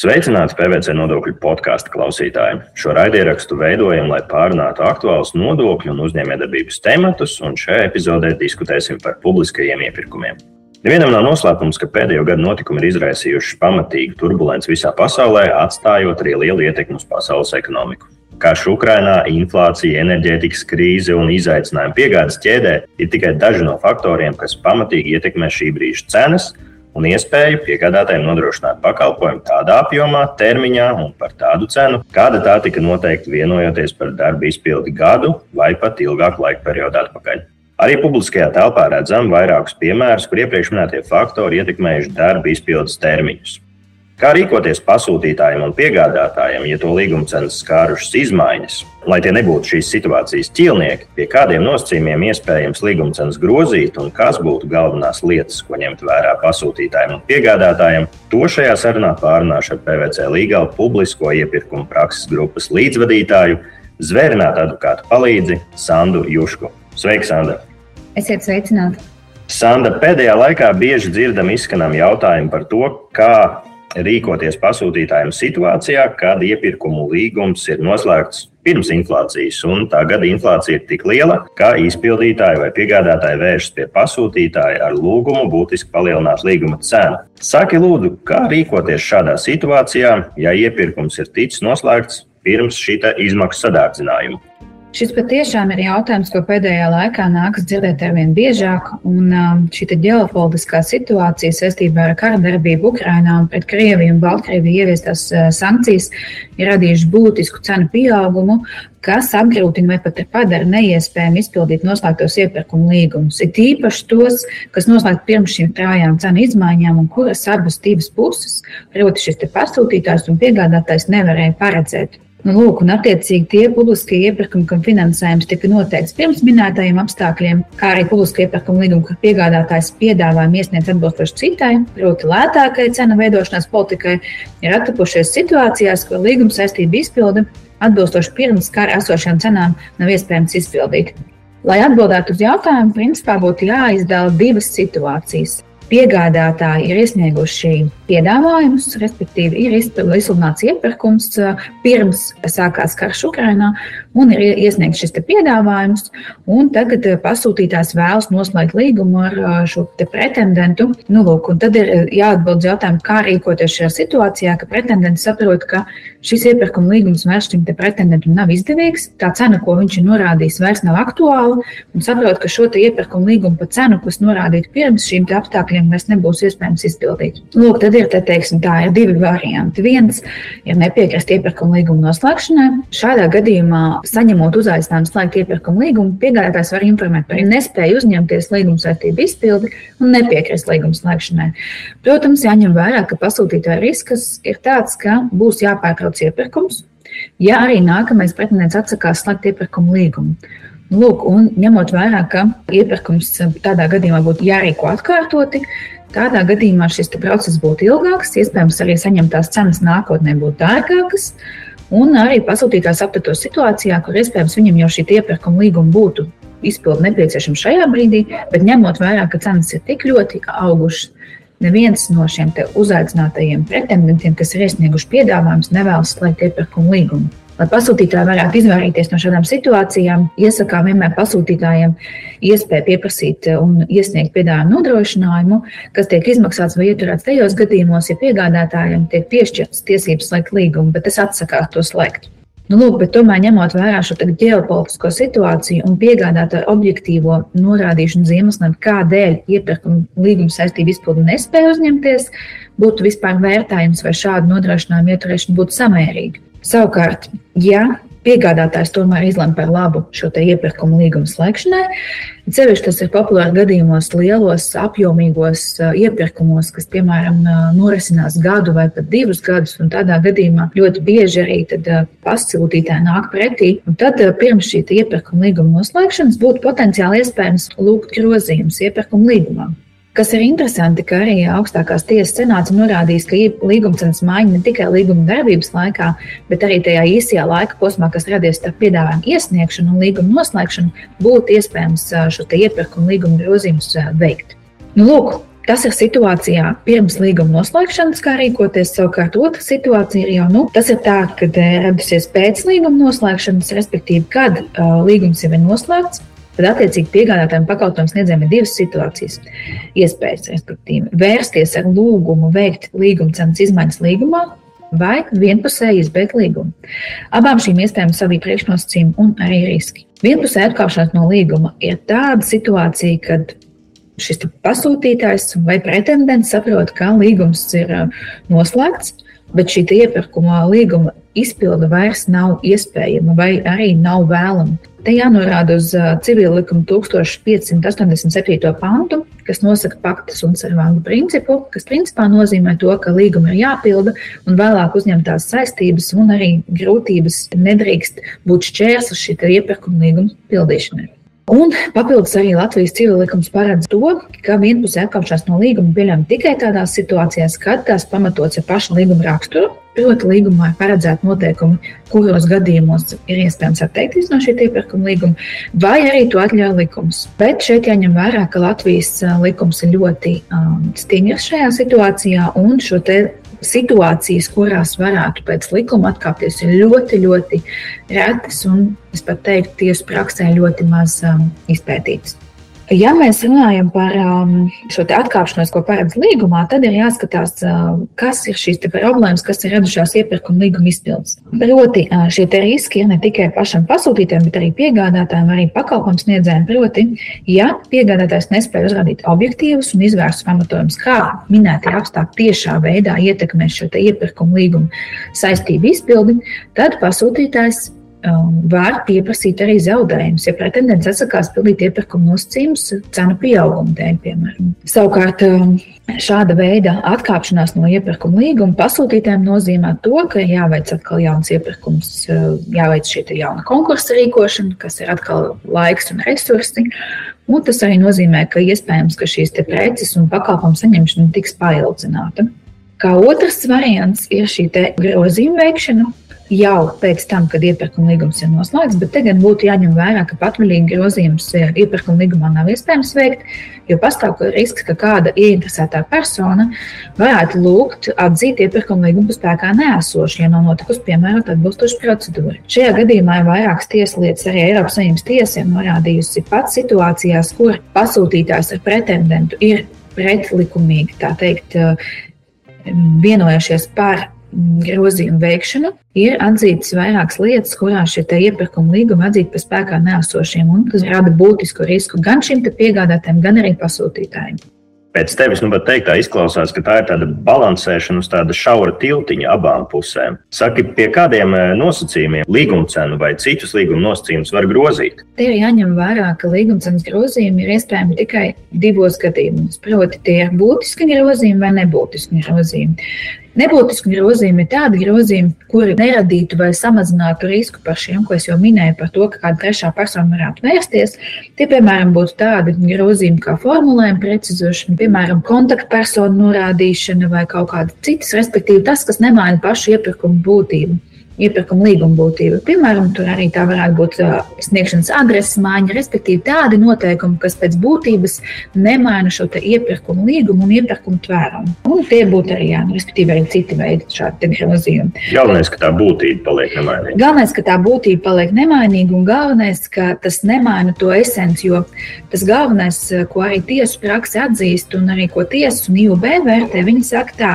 Sveicināti PVC nodokļu podkāstu klausītāji. Šo raidierakstu veidojam, lai pārunātu aktuālus nodokļu un uzņēmējdarbības tematus, un šajā epizodē diskutēsim par publiskajiem iepirkumiem. Nevienam nav noslēpums, ka pēdējo gadu notikumi ir izraisījuši pamatīgu turbulenci visā pasaulē, atstājot arī lielu ietekmi uz pasaules ekonomiku. Karš Ukrainā, inflācija, enerģētikas krīze un izaicinājumi piegādes ķēdē ir tikai daži no faktoriem, kas pamatīgi ietekmē šī brīža cenas un iespēju piegādātājiem nodrošināt pakalpojumu tādā apjomā, termiņā un par tādu cenu, kāda tā tika noteikta vienojoties par darbu izpildi gadu vai pat ilgāku laika periodu atpakaļ. Arī publiskajā telpā redzam vairākus piemērus, kur iepriekš minētie faktori ietekmējuši darba izpildes termiņus. Kā rīkoties pasūtītājiem un piegādātājiem, ja to līguma cenas skārušas izmaiņas, lai tie nebūtu šīs situācijas ķīlnieki, pie kādiem nosacījumiem iespējams līguma cenas grozīt un kas būtu galvenās lietas, ko ņemt vērā pasūtītājiem un piegādātājiem, to šajā sarunā pārunāšu ar PVC līgalu publisko iepirkumu prakses grupas līdzvadītāju, zvērinātu advokātu palīdzi Sandu Jušku. Sveiki, Sandra! Esiet sveicināti! Sanda, pēdējā laikā bieži dzirdam izskanam jautājumu par to, kā rīkoties pasūtītājiem situācijā, kad iepirkumu līgums ir noslēgts pirms inflācijas, un tagad inflācija ir tik liela, ka izpildītāji vai piegādātāji vēršas pie pasūtītāja ar lūgumu būtiski palielināt līguma cenu. Saki, lūdzu, kā rīkoties šādā situācijā, ja iepirkums ir ticis noslēgts pirms šī izmaksu sadārdzinājuma? Šis patiešām ir jautājums, ko pēdējā laikā nākas dzirdēt ar vien biežāk. Un um, šī ģeopolitiskā situācija saistībā ar kara darbību Ukrajinā un pret Krieviju un Baltkrieviju ieviestās uh, sankcijas ir radījuši būtisku cenu pieaugumu, kas apgrūtina vai pat padara neiespējamu izpildīt noslēgtos iepirkuma līgumus. Ir īpaši tos, kas noslēgti pirms šīm trājām cenu izmaiņām, un kuras abas divas puses, proti, šis pasūtītājs un piegādātājs, nevarēja paredzēt. Nu, lūk, un attiecīgi tie publiskie iepirkumi, kam finansējums tika noteikts pirms minētajiem apstākļiem, kā arī publiskie iepirkumi līgumi, kur piegādātājs piedāvājumu iesniedz atbilstoši citai, proti, lētākai cenu veidošanās politikai, ir atrapušies situācijās, kur līguma saistība izpilde atbilstoši pirms kara esošajām cenām nav iespējams izpildīt. Lai atbildētu uz jautājumu, principā būtu jāizdala divas situācijas. Piegādātāji ir iesnieguši piedāvājumus, respektīvi, ir izsludināts iepirkums pirms sākās karš Ukrajinā, un ir iesniegts šis piedāvājums. Tagad pasūtītājs vēlas noslēgt līgumu ar šo pretendentu. Nu, lūk, tad ir jāatbild jautājumu, kā rīkoties šajā situācijā, ka pretendents saprot, ka šis iepirkuma līgums vairs šim pretendentam nav izdevīgs, tā cena, ko viņš ir norādījis, vairs nav aktuāla, un saprot, ka šo iepirkuma līgumu par cenu, kas norādīta pirms šīm apstākļiem, kritērijiem vairs nebūs iespējams izpildīt. Lūk, tad ir, te, teiksim, tā ir divi varianti. Viens ir nepiekrist iepirkuma līguma noslēgšanai. Šādā gadījumā, saņemot uzaicinājumu slēgt iepirkuma līgumu, piegādātājs var informēt par nespēju uzņemties līguma saistību izpildi un nepiekrist līguma slēgšanai. Protams, jāņem vērā, ka pasūtītāja risks ir tāds, ka būs jāpārtrauc iepirkums, ja arī nākamais pretendents atsakās slēgt iepirkuma līgumu. Lūk, un ņemot vērā, ka iepirkums tādā gadījumā būtu jārīko atkārtoti, tādā gadījumā šis process būtu ilgāks, iespējams, arī saņemtās cenas nākotnē būtu dārgākas. Un arī pasūtītājs aptatos situācijā, kur iespējams viņam jau šī iepirkuma līguma būtu izpildi nepieciešama šajā brīdī, bet ņemot vērā, ka cenas ir tik ļoti augušas, neviens no šiem uzaicinātajiem pretendentiem, kas ir iesnieguši piedāvājumus, nevēlas slēgt iepirkuma līgumu. Lai pasūtītāji varētu izvairīties no šādām situācijām, iesakām vienmēr pasūtītājiem iespēju pieprasīt un iesniegt piedāvājumu nodrošinājumu, kas tiek izmaksāts vai ieturēts tajos gadījumos, ja piegādātājiem tiek piešķirtas tiesības slēgt līgumu, bet tas atsakās to slēgt. Nu, lūk, tomēr ņemot vērā šo ģeopolitisko situāciju un piegādātāju objektīvo norādīšanu iemesliem, kādēļ iepirkuma līguma saistību izpildu nespēja uzņemties, būtu vispār vērtējums, vai šādu nodrošinājumu ieturēšana būtu samērīga. Savukārt, ja piegādātājs tomēr izlemj par labu šo iepirkumu līgumu slēgšanai. Ceļš tas ir populārs gadījumos, lielos, apjomīgos iepirkumos, kas, piemēram, norisinās gadu vai pat divus gadus. Tādā gadījumā ļoti bieži arī pasūtītāji nāk pretī. Tad pirms šī iepirkuma līguma noslēgšanas būtu potenciāli iespējams lūgt grozījumus iepirkuma līgumā. Kas ir interesanti, ka arī augstākās tiesas senāts norādījis, ka līgumcenas maiņa ne tikai līguma darbības laikā, bet arī tajā īsajā laika posmā, kas radies starp piedāvājumu iesniegšanu un līguma noslēgšanu, būtu iespējams šo iepirkuma līguma grozījumus veikt. Nu, lūk, Tas ir situācijā pirms līguma noslēgšanas, kā rīkoties. Savukārt, otra situācija ir jau nu, tas, ir tā, kad radusies pēc līguma noslēgšanas, respektīvi, kad uh, līgums jau ir noslēgts. Tad, attiecīgi, piegādātājiem pakalpojumu sniedzējiem ir divas situācijas. Iespējas, respektīvi, vērsties ar lūgumu veikt līguma cenas izmaiņas līgumā, vai vienpusēji izbeigt līgumu. Abām šīm iespējām savi priekšnosacījumi un arī riski. Vienpusēji atkāpšanās no līguma ir tāda situācija, kad šis pasūtītājs vai pretendents saprot, ka līgums ir uh, noslēgts, bet šī iepirkuma līguma izpilde vairs nav iespējama vai arī nav vēlama. Te jānorāda uz civila likuma 1587. pantu, kas nosaka paktas un servānu principu, kas principā nozīmē to, ka līguma ir jāpilda un vēlāk uzņemtās saistības un arī grūtības nedrīkst būt šķērslis šī iepirkuma līguma pildīšanai. Un papildus arī Latvijas civillikums paredz to, ka vienpusē atkāpšanās no līguma pieļaujama tikai tādās situācijās, kad tās pamatots ar pašu līguma raksturu. Proti, līgumā ir paredzēti noteikumi, kuros gadījumos ir iespējams atteikties no šī iepirkuma līguma, vai arī to atļauj likums. Bet šeit jāņem vērā, ka Latvijas likums ir ļoti um, stingrs šajā situācijā, un šo situācijas, kurās varētu pēc likuma atkāpties, ir ļoti, ļoti retas un, es pat teiktu, tiesu praksē ļoti maz um, izpētītas. Ja mēs runājam par um, šo atkāpšanos, ko paredz līgumā, tad ir jāskatās, uh, kas ir šīs problēmas, kas ir radušās iepirkuma līguma izpildes. Proti, uh, šie riski ir ne tikai pašam pasūtītājam, bet arī piegādātājiem, arī pakalpojumu sniedzējiem. Proti, ja piegādātājs nespēja uzrādīt objektīvus un izvērstus pamatojumus, kā minētie apstākļi tiešā veidā ietekmē šo iepirkuma līguma saistību izpildi, tad pasūtītājs var pieprasīt arī zaudējumus, ja pretendents atsakās pildīt iepirkuma nosacījumus cenu pieauguma dēļ, piemēram. Savukārt, um, šāda veida atkāpšanās no iepirkuma līguma pasūtītājiem nozīmē to, ka jāveic atkal jauns iepirkums, uh, jāveic šī jauna konkursa rīkošana, kas ir atkal laiks un resursi. Un tas arī nozīmē, ka iespējams, ka šīs preces un pakalpojumu saņemšana tiks paildzināta. Kā otrs variants ir šī grozījuma veikšana, jau pēc tam, kad iepirkuma līgums ir noslēgts, bet tagad būtu jāņem vērā, ka patvaļīgi grozījums iepirkuma līgumā nav iespējams veikt, jo pastāv risks, ka kāda ieinteresētā persona varētu lūgt atzīt iepirkuma līgumu spēkā nēsošu, ja nav notikusi piemērot atbilstoša procedūra. Šajā gadījumā ir vairākas tieslietas, arī Eiropas Savienības tiesa ir norādījusi pats situācijās, kur pasūtītājs ar pretendentu ir pretlikumīgi, tā teikt, vienojušies par grozījumu veikšanu, ir atzītas vairākas lietas, kurās šie iepirkuma līgumi atzīti par spēkā nesošiem, un tas rada būtisku risku gan šim piegādātājiem, gan arī pasūtītājiem. Pēc tevis, nu, teikt, tā izklausās, ka tā ir tāda balansēšana uz tāda šaura tiltiņa abām pusēm. Saki, pie kādiem eh, nosacījumiem līguma cenu vai citus līguma nosacījumus var grozīt? Te ir jāņem vērā, ka līguma cenas grozījumi ir iespējami tikai divos gadījumos. Proti, tie ir būtiski grozījumi vai nebūtiski grozījumi. Nebūtiski grozījumi ir tādi grozījumi, kuri neradītu vai samazinātu risku par šiem, ko es jau minēju, par to, ka kāda trešā persona varētu vērsties. Tie, piemēram, būtu tādi grozījumi kā formulējuma precizēšana, piemēram, kontaktpersonu norādīšana vai kaut kāda citas, respektīvi tas, kas nemaina pašu iepirkumu būtību iepirkuma līguma būtība. Piemēram, tur arī tā varētu būt sniegšanas adreses maiņa, respektīvi tādi noteikumi, kas pēc būtības nemaina šo iepirkuma līgumu un iepirkuma tvērumu. Un tie būtu arī, jā, respektīvi, arī citi veidi šādi grozījumi. Galvenais, ka tā būtība paliek nemainīga. Galvenais, ka tā būtība paliek nemainīga un galvenais, ka tas nemaina to esenci, jo tas galvenais, ko arī tiesu praksa atzīst un arī ko tiesas un IUB vērtē, viņi saka tā,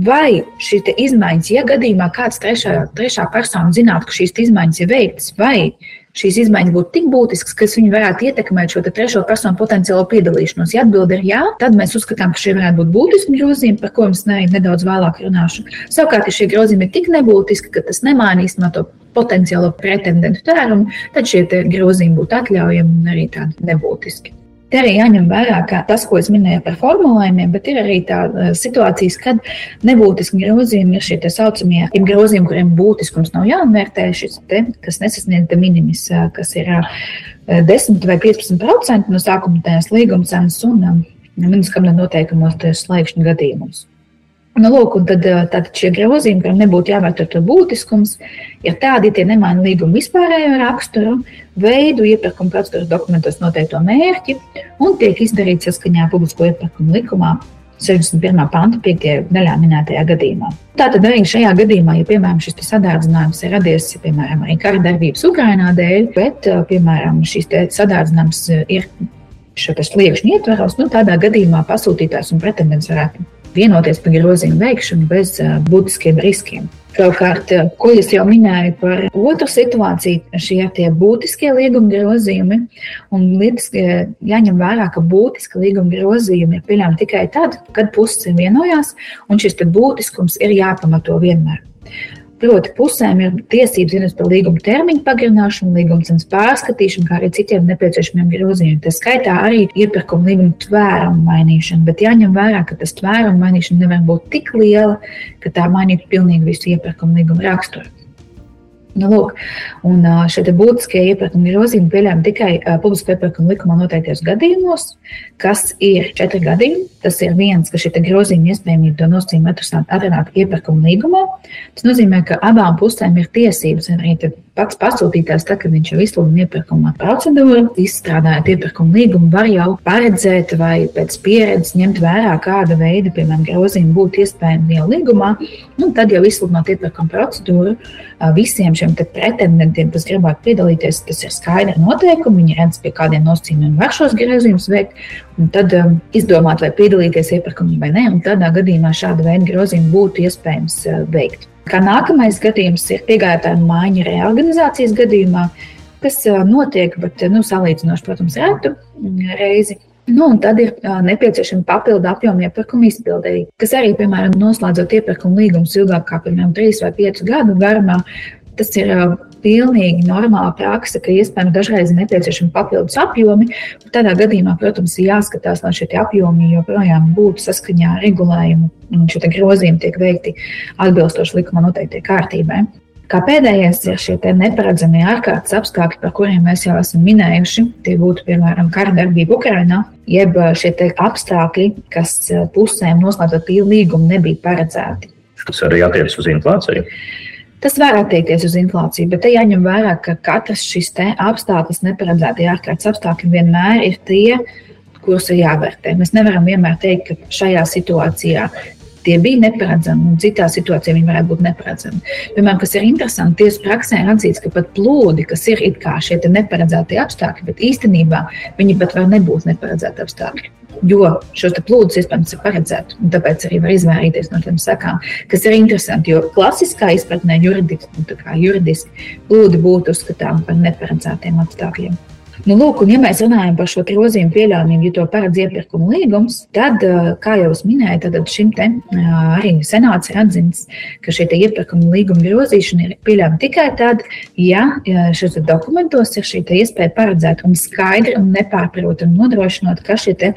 Vai šī izmaiņas, ja gadījumā kāds trešā, trešā persona zinātu, ka šīs izmaiņas ir veiktas, vai šīs izmaiņas būtu tik būtiskas, ka viņi varētu ietekmēt šo trešo personu potenciālo piedalīšanos? Ja atbilde ir jā, tad mēs uzskatām, ka šie varētu būt būtiski grozījumi, par ko es nedaudz vēlāk runāšu. Savukārt, ja šie grozījumi ir tik nebūtiski, ka tas nemainīs no to potenciālo pretendentu tērumu, tad šie grozījumi būtu atļaujami un arī tādi nebūtiski. Te arī jāņem vērā tas, ko es minēju par formulējumiem, bet ir arī tādas eh, situācijas, kad nebūtiski grozījumi ir šie tā saucamie grozījumi, kuriem būtiskums nav jānovērtē. Šis te, kas nesasniedz de minimis, eh, kas ir 10 eh, vai 15% no sākuma tās līguma cenas un minus kabineta noteikumos slēgšņu gadījumos. Nu, lūk, un tad, tad šie grozījumi, kuriem nebūtu jāvērtē būtiskums, ir tādi, ja tie nemaina līguma vispārējo raksturu, veidu, iepirkuma procedūras dokumentos noteikto mērķi un tiek izdarīts saskaņā publisko iepirkumu likumā 61. panta 5. daļā minētajā gadījumā. Tātad arī šajā gadījumā, ja piemēram šis sadārdzinājums ir radies piemēram arī kara darbības Ukrainā dēļ, bet piemēram šis sadārdzinājums ir šo sliekšņu ietvaros, nu, tādā gadījumā pasūtītājs un pretendents varētu vienoties par grozījumu veikšanu bez būtiskiem riskiem. Savukārt, ko es jau minēju par otru situāciju, šie ir tie būtiskie līguma grozījumi. Lietas jāņem vērā, ka būtiski līguma grozījumi ir pieļaujami tikai tad, kad puses ir vienojās, un šis būtiskums ir jāpamato vienmēr. Proti, pusēm ir tiesības vienot par līguma termiņu pagarināšanu, līguma cenas pārskatīšanu, kā arī citiem nepieciešamiem grozījumiem. Tā skaitā arī iepirkuma līguma tvērumu mainīšana, bet jāņem vērā, ka tas tvērumu mainīšana nevar būt tik liela, ka tā mainītu pilnīgi visu iepirkuma līguma raksturu. Nu, lūk, un šie būtiskie iepirkuma grozījumi pieļaujami tikai publiskā iepirkuma likumā noteiktos gadījumos, kas ir četri gadījumi. Tas ir viens, ka šī grozījuma iespējamība to nosacījumu atrunāt iepirkuma līgumā. Tas nozīmē, ka abām pusēm ir tiesības arī pats pasūtītājs, tad, kad viņš jau izsludina iepirkuma procedūru, izstrādājot iepirkuma līgumu, var jau paredzēt vai pēc pieredzes ņemt vērā, kāda veida, piemēram, grozījumi būtu iespējami jau līgumā. Un tad jau izsludinot iepirkuma procedūru visiem šiem pretendentiem, kas gribētu piedalīties, tas ir skaidri noteikumi. Viņi redz, pie kādiem nosacījumiem var šos grozījumus veikt, un tad um, izdomāt, vai piedalīties iepirkumā vai nē. Tādā gadījumā šāda veida grozījumu būtu iespējams uh, veikt. Kā nākamais gadījums ir piegādātāja maiņa reorganizācijas gadījumā, kas uh, notiek, bet nu, salīdzinoši, protams, retu reizi. Nu, un tad ir uh, nepieciešama papildu apjoma iepirkuma izpildēji, kas arī, piemēram, noslēdzot iepirkuma līgumus ilgāk kā, piemēram, 3 vai 5 gadu garumā, tas ir uh, pilnīgi normāla praksa, ka iespējams dažreiz ir nepieciešami papildus apjomi. Tādā gadījumā, protams, ir jāskatās, lai šie apjomi joprojām būtu saskaņā ar regulējumu un šie grozījumi tiek veikti atbilstoši likuma noteiktai kārtībai. Kā pēdējais ir šie neparedzamie ārkārtas apstākļi, par kuriem mēs jau esam minējuši. Tie būtu, piemēram, kara darbība Ukrajinā, jeb šie apstākļi, kas pusēm noslēdzot līgumu, nebija paredzēti. Tas arī attiecas uz inflāciju. Tas var attiekties uz inflāciju, bet te jāņem vērā, ka katrs šis apstākļus, neparedzētie ārkārtas apstākļi, vienmēr ir tie, kurus ir jāvērtē. Mēs nevaram vienmēr teikt, ka šajā situācijā tie bija neparedzami, un citā situācijā viņi varētu būt neparedzami. Piemēram, kas ir interesanti, tiesas praksē ir atzīts, ka pat plūdi, kas ir it kā šie neparedzētie apstākļi, bet īstenībā viņi pat var nebūt neparedzēti apstākļi. Jo šos plūdus iespējams ir paredzēti, un tāpēc arī var izvairīties no tiem sakām, kas ir interesanti. Jo klasiskā izpratnē juridiski, juridiski plūdi būtu uzskatāmi par neparedzētiem apstākļiem. Nu, lūk, un, ja mēs runājam par šo grozījumu pieļaujamību, ja to paredz iepirkuma līgums, tad, kā jau es minēju, tad šim te arī senāts ir atzīts, ka šī iepirkuma līguma grozīšana ir pieļaujama tikai tad, ja šajos dokumentos ir šī iespēja paredzēt un skaidri un nepārprotami nodrošinot, ka šie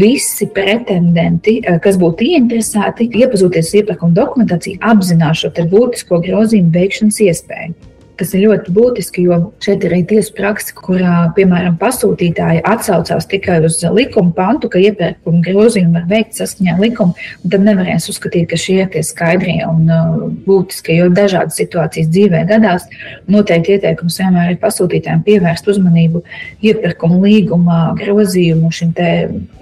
visi pretendenti, kas būtu ieinteresēti, iepazīties ar iepirkuma dokumentāciju, apzinās šo būtisko grozījumu veikšanas iespēju kas ir ļoti būtiski, jo šeit ir arī tiesa praksa, kurā, piemēram, pasūtītāji atsaucās tikai uz likuma pantu, ka iepirkuma grozījumi var veikt saskaņā ar likumu, un tad nevarēs uzskatīt, ka šie ir tie skaidrie un uh, būtiskie, jo dažādas situācijas dzīvē gadās. Noteikti ieteikums vienmēr ir pasūtītājiem pievērst uzmanību iepirkuma līguma grozījumu šim te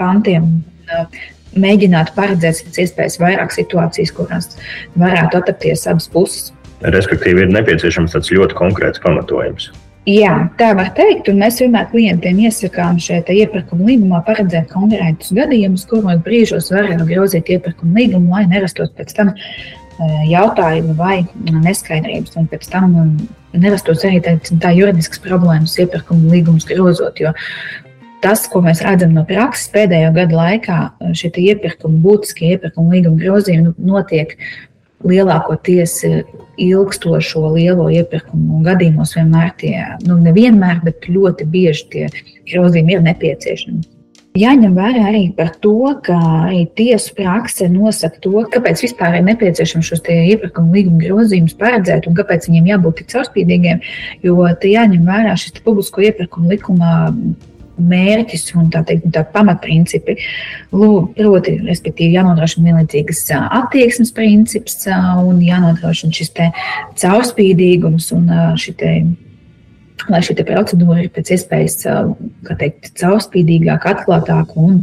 pantiem. Uh, mēģināt paredzēt pēc iespējas vairāk situācijas, kurās varētu atrapties abas puses. Respektīvi, ir nepieciešams tāds ļoti konkrēts pamatojums. Jā, tā var teikt, un mēs vienmēr klientiem iesakām šeit iepirkuma līgumā paredzēt konkrētus gadījumus, kuros brīžos var grozīt iepirkuma līgumu, lai nerastos pēc tam e, jautājumi vai neskaidrības, un pēc tam nerastos arī tā, tā juridiskas problēmas iepirkuma līgumus grozot. Jo tas, ko mēs redzam no prakses pēdējo gadu laikā, šie iepirkumi, būtiskie iepirkuma līguma grozījumi notiek lielākoties ilgstošo lielo iepirkumu gadījumos vienmēr tie, nu nevienmēr, bet ļoti bieži tie grozījumi ir nepieciešami. Jāņem vērā arī par to, ka arī tiesu prakse nosaka to, kāpēc vispār ir nepieciešams šos iepirkuma līguma grozījumus paredzēt un kāpēc viņiem jābūt tik caurspīdīgiem. Jo jāņem vērā šis publisko iepirkumu likuma mērķis un tā teikt, tā pamatprincipi. Proti, respektīvi, jānodrošina vienlīdzīgas attieksmes princips un jānodrošina šis caurspīdīgums un šī lai šī procedūra ir pēc iespējas teikt, caurspīdīgāka, atklātāka un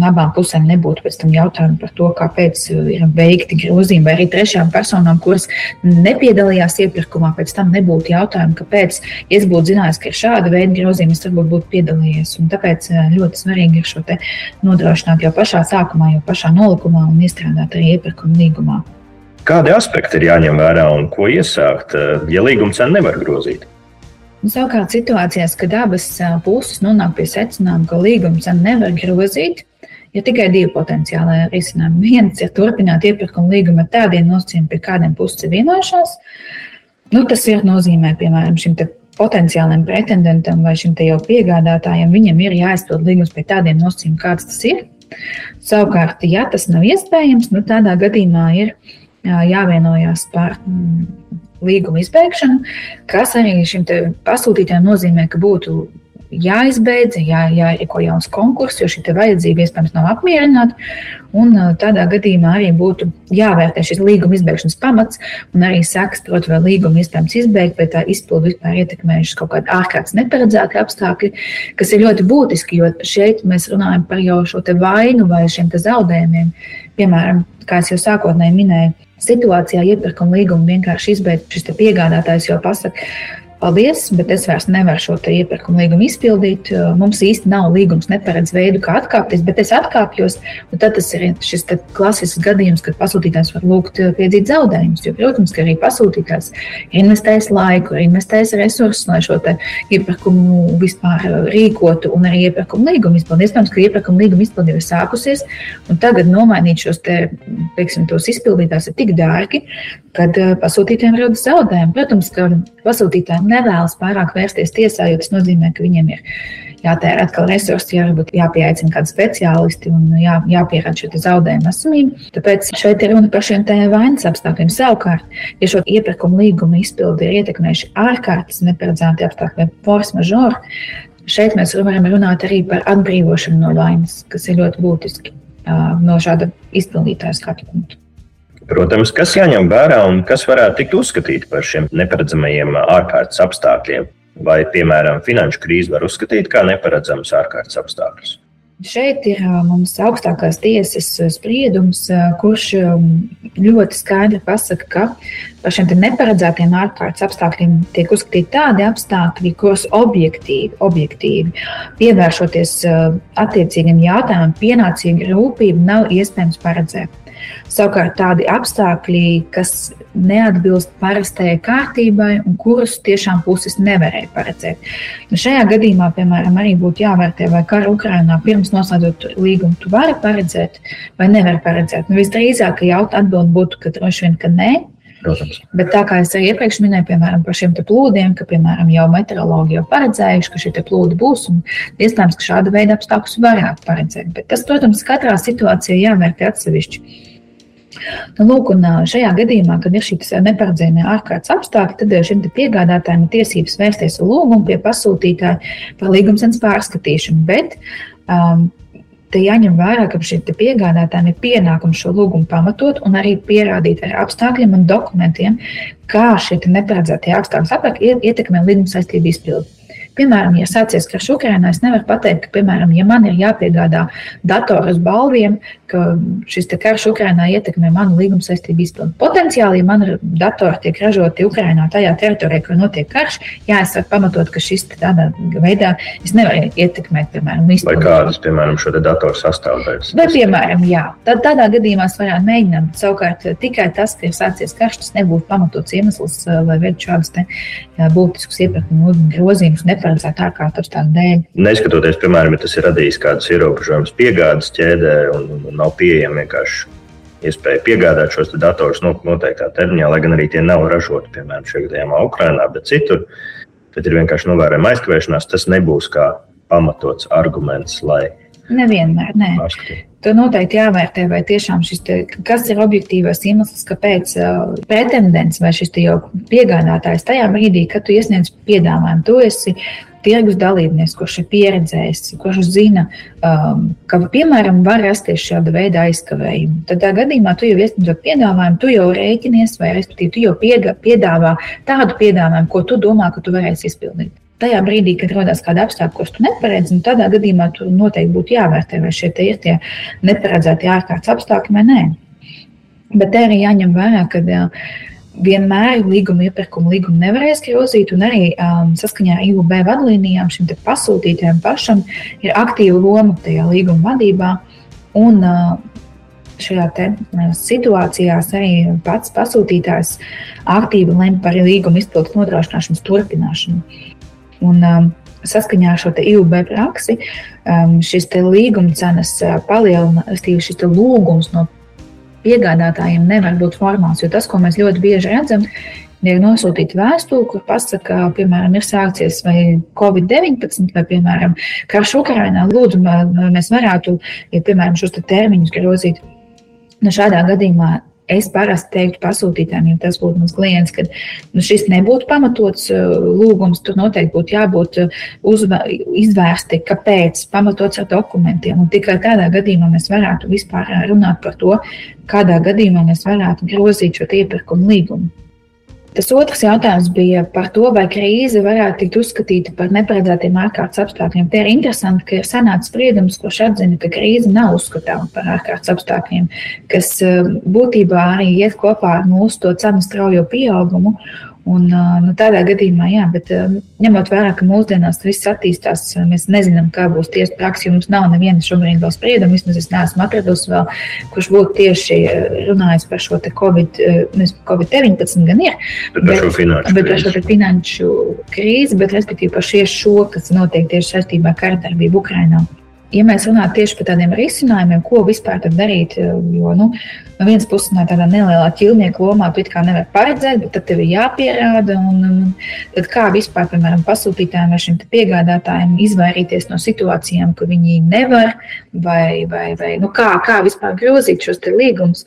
abām pusēm nebūtu pēc tam jautājumu par to, kāpēc ir veikti grozījumi, vai arī trešām personām, kuras nepiedalījās iepirkumā, pēc tam nebūtu jautājumu, kāpēc, ja es būtu zinājis, ka ir šāda veida grozījumi, es varbūt būtu piedalījies. Un tāpēc ļoti svarīgi ir šo te nodrošināt jau pašā sākumā, jau pašā nolikumā un iestrādāt arī iepirkuma līgumā. Kādi aspekti ir jāņem vērā un ko iesākt, ja līguma cenu nevar grozīt? Un, savukārt, situācijās, kad abas puses nonāk pie secinājuma, ka līguma cenu nevar grozīt, ir tikai divi potenciāli risinājumi. Viens ir turpināt iepirkuma līgumu ar tādiem nosacījumiem, pie kādiem puses ir vienojušās. Nu, tas ir nozīmē, piemēram, šim potenciālajam pretendentam vai šim jau piegādātājam, viņam ir jāizpild līgums pie tādiem nosacījumiem, kāds tas ir. Savukārt, ja tas nav iespējams, nu, tādā gadījumā ir jāvienojās par mm, līguma izbeigšanu, kas arī šim pasūtītājam nozīmē, ka būtu jāizbeidz, jā, jārīko jauns konkurss, jo šī vajadzība iespējams nav apmierināta. Un tādā gadījumā arī būtu jāvērtē šis līguma izbeigšanas pamats un arī sekas, protams, vai līguma iespējams izbeigt, vai tā izpildu vispār ietekmējuši kaut kādi ārkārtas neparedzēti apstākļi, kas ir ļoti būtiski, jo šeit mēs runājam par jau šo vainu vai šiem zaudējumiem. Piemēram, kā jau sākotnēji minēju, situācijā iepirkuma līgumu vienkārši izbeigt šis piegādātājs jau pasaka, paldies, bet es vairs nevaru šo iepirkuma līgumu izpildīt. Mums īsti nav līgums, neparedz veidu, kā atkāpties, bet es atkāpjos. Tad tas ir šis klasisks gadījums, kad pasūtītājs var lūgt piedzīt zaudējumus. Jo, protams, ka arī pasūtītājs ir investējis laiku, ir investējis resursus, lai šo iepirkumu vispār rīkotu un arī iepirkuma līgumu izpildītu. Iespējams, ka iepirkuma līguma izpildība ir sākusies, un tagad nomainīt šos te, teiksim, izpildītājus ir tik dārgi, kad pasūtītājiem rodas zaudējumi. Protams, ka pasūtītājiem nevēlas pārāk vērsties tiesā, jo tas nozīmē, ka viņiem ir jātērē atkal resursi, jā, varbūt jāpieaicina kādi speciālisti un jā, jāpierāda šo zaudējumu esamību. Tāpēc šeit ir runa par šiem vainas apstākļiem. Savukārt, ja šo iepirkuma līgumu izpildi ir ietekmējuši ārkārtas neparedzēti apstākļi vai force majeure, šeit mēs varam runāt arī par atbrīvošanu no vainas, kas ir ļoti būtiski no šāda izpildītāja skatu punkta. Protams, kas jāņem vērā un kas varētu tikt uzskatīti par šiem neparedzamajiem ārkārtas apstākļiem. Vai, piemēram, finanšu krīze var uzskatīt kā neparedzamas ārkārtas apstākļus? Šeit ir mums augstākās tiesas spriedums, kurš ļoti skaidri pasaka, ka par šiem neparedzētiem ārkārtas apstākļiem tiek uzskatīti tādi apstākļi, kurus objektīvi, objektīvi pievēršoties attiecīgiem jautājumam, pienācīga rūpība nav iespējams paredzēt. Savukārt tādi apstākļi, kas neatbilst parastajai kārtībai un kurus tiešām puses nevarēja paredzēt. Nu, šajā gadījumā, piemēram, arī būtu jāvērtē, vai karu Ukrainā pirms noslēdzot līgumu tu vari paredzēt vai nevari paredzēt. Nu, visdrīzāk, jautājums atbild būtu, ka droši vien, ka nē. Protams. Bet tā kā es arī iepriekš minēju, piemēram, par šiem plūdiem, ka, piemēram, jau meteorologi jau paredzējuši, ka šie plūdi būs, un iespējams, ka šāda veida apstākļus varētu paredzēt. Bet tas, protams, katrā situācijā jāvērtē atsevišķi. Nu, lūk, un šajā gadījumā, kad ir šīs neparedzējumie ārkārtas apstākļi, tad šim piegādātājam ir tiesības vērsties ar lūgumu pie pasūtītāja par līgumsens pārskatīšanu. Bet, um, Te jāņem vērā, ka šiem piegādātājiem ir pienākums šo lūgumu pamatot un arī pierādīt ar apstākļiem un dokumentiem, kā šie neparedzētie apstākļi ietekmē līguma saistību izpildi. Piemēram, ja sācies karš Ukrainā, es nevaru pateikt, ka, piemēram, ja man ir jāpiegādā datoru uz balviem, ka šis karš Ukrainā ietekmē manu līguma saistību izpildi. Potenciāli, ja man datori tiek ražoti Ukrainā, tajā teritorijā, kur notiek karš, jā, es varu pamatot, ka šis tādā veidā es nevaru ietekmēt, piemēram, izpildi. Vai kādas, piemēram, šo datoru sastāvdaļas? Vai, piemēram, jā. Tad tādā gadījumā es varētu mēģināt. Savukārt, tikai tas, ka ir sācies karš, tas nebūtu pamatots iemesls, lai veiktu šādus būtiskus iepirkumu grozījumus neparedzētu ārkārtas apstākļu dēļ. Neskatoties, piemēram, ja tas ir radījis kādus ierobežojumus piegādes ķēdē un, un nav pieejami vienkārši iespēja piegādāt šos datorus noteiktā termiņā, lai gan arī tie nav ražoti, piemēram, šajā gadījumā Ukrainā, bet citur. Tad ir vienkārši novērojama aizkavēšanās. Tas nebūs kā pamatots arguments, lai. Nevienmēr, nē. Pārskatīt. Tur noteikti jāvērtē, vai tiešām šis, te, kas ir objektīvais iemesls, kāpēc uh, pretendents vai šis jau piegādātājs tajā brīdī, kad tu iesniedz piedāvājumu, tu esi tirgus dalībnieks, kurš ir pieredzējis, kurš zina, um, ka, piemēram, var rasties šāda veida aizkavējumi. Tad, tādā gadījumā, tu jau iesniedzot piedāvājumu, tu jau rēķinies, vai respektīvi, tu jau piega, piedāvā tādu piedāvājumu, ko tu domā, ka tu varēsi izpildīt. Tajā brīdī, kad rodas kāda apstākļa, kurus tu neparedzi, nu, tādā gadījumā tur noteikti būtu jāvērtē, vai šie ir tie neparedzētie ārkārtas apstākļi vai nē. Bet te arī jāņem vērā, ka vienmēr līguma iepirkuma līgumu nevarēs grozīt, un arī um, saskaņā ar IUB vadlīnijām šim pasūtītājam pašam ir aktīva loma tajā līguma vadībā. Un, uh, Šajā uh, situācijā arī pats pasūtītājs aktīvi lemj par līguma izpildes nodrošināšanas turpināšanu. Un, um, saskaņā ar šo IUB praksi um, šis līguma cenas uh, palielina, šis lūgums no piegādātājiem nevar būt formāls. Jo tas, ko mēs ļoti bieži redzam, ir nosūtīta vēstule, kur pasaka, piemēram, ir sācies vai Covid-19, vai, piemēram, karš Ukrainā. Lūdzu, mēs varētu, ja, piemēram, šos te termiņus grozīt. Nu, šādā gadījumā Es parasti teiktu pasūtītājiem, ja tas būtu mans klients, ka nu, šis nebūtu pamatots uh, lūgums. Tur noteikti būtu jābūt uh, izvērsti, kāpēc, pamatots ar dokumentiem. Un tikai tādā gadījumā mēs varētu vispār runāt par to, kādā gadījumā mēs varētu grozīt šo iepirkumu līgumu. Tas otrs jautājums bija par to, vai krīze varētu tikt uzskatīta par neparedzētiem ārkārtas apstākļiem. Tie ir interesanti, ka ir sanācis spriedums, kurš atzina, ka krīze nav uzskatāma par ārkārtas apstākļiem, kas eh, būtībā arī iet kopā ar mūsu cenu straujo pieaugumu. Un, nu, tādā gadījumā, jā, bet ņemot vērā, ka mūsdienās viss attīstās, mēs nezinām, kā būs tiesa praksa. Jums nav neviena šobrīd vēl sprieduma, vismaz es neesmu atradusi vēl, kurš būtu tieši runājis par šo Covid, Covid-19 gan ir. Bet, bet, par šo finanšu, bet par šo finanšu krīzi, bet respektīvi par šo, kas notiek tieši saistībā ar karadarbību Ukrainā ja mēs runājam tieši par tādiem risinājumiem, ko vispār darīt, jo nu, no vienas puses, no tādā nelielā ķīlnieka lomā, tu kā nevari paredzēt, bet tad tev ir jāpierāda. Un, un, tad kā vispār, piemēram, pasūtītājiem vai šim piegādātājiem izvairīties no situācijām, ka viņi nevar, vai, vai, vai nu, kā, kā vispār grozīt šos līgumus.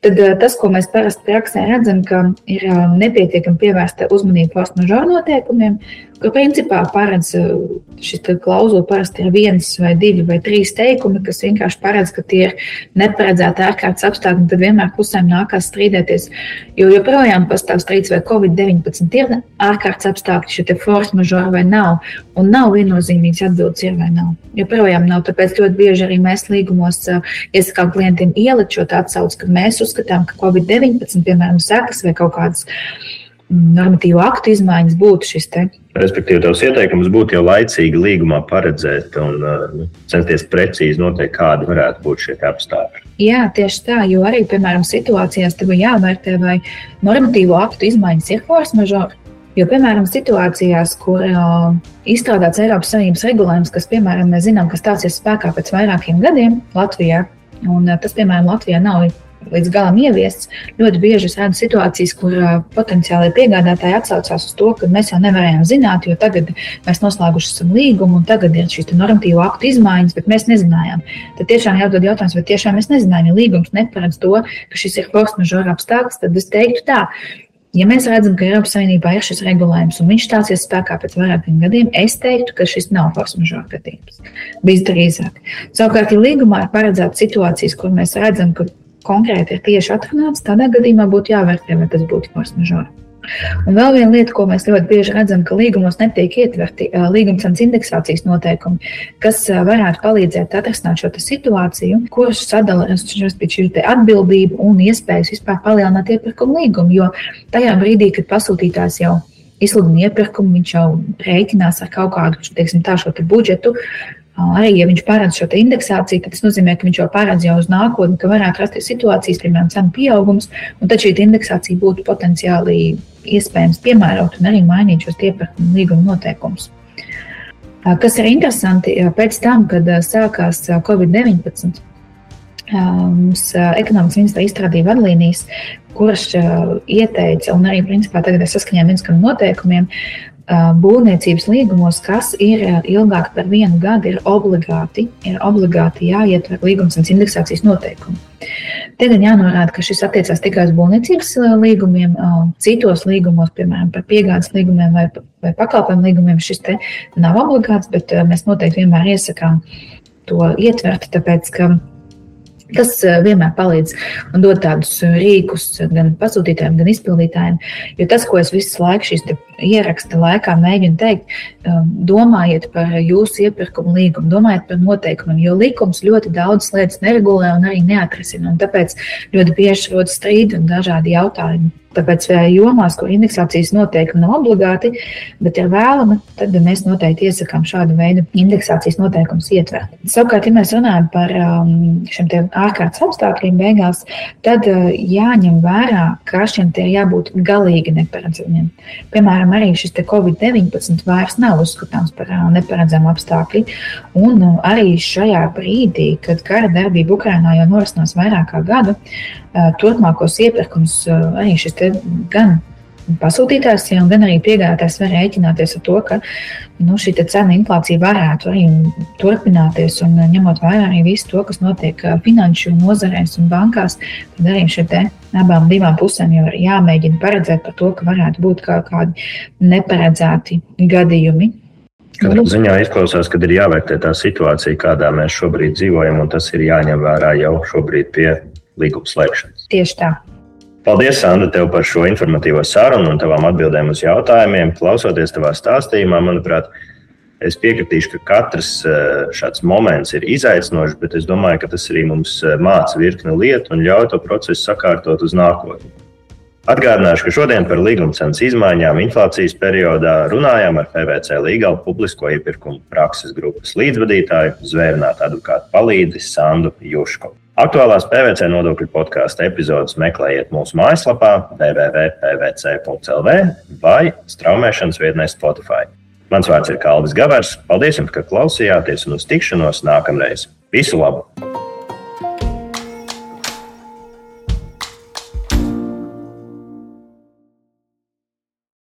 Tad tas, ko mēs parasti praksē redzam, ir nepietiekami pievērsta uzmanība majeure noteikumiem, ka principā paredz eh, šis klauzula parasti ir viens vai divi vai trīs teikumi, kas vienkārši paredz, ka tie ir neparedzēti ārkārtas apstākļi, tad vienmēr pusēm nākās strīdēties. Jo joprojām pastāv strīds, vai Covid-19 ir ārkārtas apstākļi, šie force majeure vai nav, un nav viennozīmīgs atbildes ir vai nav. Joprojām nav, tāpēc ļoti bieži arī mēs līgumos uh, iesakām klientiem ielikt šo atsauci, ka mēs uzskatām, ka Covid-19, piemēram, sekas vai kaut kādas normatīvu aktu izmaiņas būtu šis te. Respektīvi, tavs ieteikums būtu jau laicīgi līgumā paredzēt un uh, censties precīzi noteikt, kādi varētu būt šie apstākļi. Jā, tieši tā, jo arī, piemēram, situācijās tev jāvērtē, vai normatīvo aktu izmaiņas ir force majeure. Jo, piemēram, situācijās, kur uh, izstrādāts Eiropas Savienības regulējums, kas, piemēram, mēs zinām, ka stāsies spēkā pēc vairākiem gadiem Latvijā, un uh, tas, piemēram, Latvijā nav līdz galam ieviests. Ļoti bieži es redzu situācijas, kur potenciāli piegādātāji atsaucās uz to, ka mēs jau nevarējām zināt, jo tagad mēs noslēguši esam līgumu un tagad ir šīs normatīvu aktu izmaiņas, bet mēs nezinājām. Tad tiešām jāuzdod jautājums, vai tiešām mēs nezinājām, ja līgums neparedz to, ka šis ir force majeure apstākļs, tad es teiktu tā. Ja mēs redzam, ka Eiropas Savienībā ir šis regulējums un viņš stāsies spēkā pēc vairākiem gadiem, es teiktu, ka šis nav majeure gadījums. Visdrīzāk. Savukārt, ja līgumā ir paredzēta situācijas, kur mēs redzam, ka konkrēti ir tieši atrunāts, tādā gadījumā būtu jāvērtē, vai tas būtu force majeure. Un vēl viena lieta, ko mēs ļoti bieži redzam, ka līgumos netiek ietverti līgumcenas indeksācijas noteikumi, kas varētu palīdzēt atrisināt šo situāciju, kuras sadala šī atbildība un iespējas vispār palielināt iepirkuma līgumu. Jo tajā brīdī, kad pasūtītājs jau izsludina iepirkumu, viņš jau rēķinās ar kaut kādu teiksim, tā, budžetu, Arī, ja viņš paredz šo indeksāciju, tad tas nozīmē, ka viņš jau paredz jau uz nākotni, ka varētu rasties situācijas, piemēram, cenu pieaugums, un tad šī indeksācija būtu potenciāli iespējams piemērot un arī mainīt šos iepirkuma līguma noteikumus. Kas ir interesanti, pēc tam, kad sākās Covid-19, mums ekonomikas ministra izstrādīja vadlīnijas, kuras ieteica, un arī principā tagad ir saskaņā ar noteikumiem, būvniecības līgumos, kas ir ilgāk par vienu gadu, ir obligāti, ir obligāti jāietver līgums un indeksācijas noteikumi. Te gan jānorāda, ka šis attiecās tikai uz būvniecības līgumiem, citos līgumos, piemēram, par piegādes līgumiem vai, vai pakalpojumu līgumiem, šis te nav obligāts, bet mēs noteikti vienmēr iesakām to ietvert, tāpēc, ka Tas eh, vienmēr palīdz un dod tādus eh, rīkus gan pasūtītājiem, gan izpildītājiem. Jo tas, ko es visu laiku šīs ieraksta laikā mēģinu teikt, eh, domājiet par jūsu iepirkuma līgumu, domājiet par noteikumiem, jo likums ļoti daudz lietas neregulē un arī neatrisina. Un tāpēc ļoti bieži rodas strīdi un dažādi jautājumi. Tāpēc jomās, kur indeksācijas noteikumi nav obligāti, bet ir vēlama, tad mēs noteikti iesakām šādu veidu indeksācijas noteikumus ietvert. Savukārt, ja mēs runājam par um, šiem ārkārtas apstākļiem beigās, tad uh, jāņem vērā, ka šiem tie jābūt galīgi neparedzamiem. Piemēram, arī šis Covid-19 vairs nav uzskatāms par uh, neparedzamu apstākļu. Un uh, arī šajā brīdī, kad kara darbība Ukrainā jau norisinās vairāk kā gadu, turpmākos iepirkums arī šis gan pasūtītājs, gan arī piegādātājs var rēķināties ar to, ka nu, šī cena inflācija varētu arī turpināties. Un, ņemot vērā arī visu to, kas notiek finanšu nozarēs un bankās, tad arī šeit abām divām pusēm jau ir jāmēģina paredzēt par to, ka varētu būt kaut kādi neparedzēti gadījumi. Katrā ziņā izklausās, ka ir jāvērtē tā situācija, kādā mēs šobrīd dzīvojam, un tas ir jāņem vērā jau šobrīd pie līguma slēgšanas. Tieši tā. Paldies, Sandra, tev par šo informatīvo sarunu un tavām atbildēm uz jautājumiem. Klausoties tavā stāstījumā, manuprāt, es piekritīšu, ka katrs eh, šāds moments ir izaicinošs, bet es domāju, ka tas arī mums eh, māca virkni lietu un ļauj to procesu sakārtot uz nākotni. Atgādināšu, ka šodien par līguma cenas izmaiņām inflācijas periodā runājām ar PVC Līgalu publisko iepirkumu prakses grupas līdzvadītāju, zvērnātu advokātu palīdzi Sandu Juškovu. Aktuālās PVC nodokļu podkāstu epizodes meklējiet mūsu mājaslapā www.pvc.lv vai straumēšanas vietnē Spotify. Mans vārds ir Kalvis Gavers. Paldies, jums, ka klausījāties un uz tikšanos nākamreiz. Visu labu!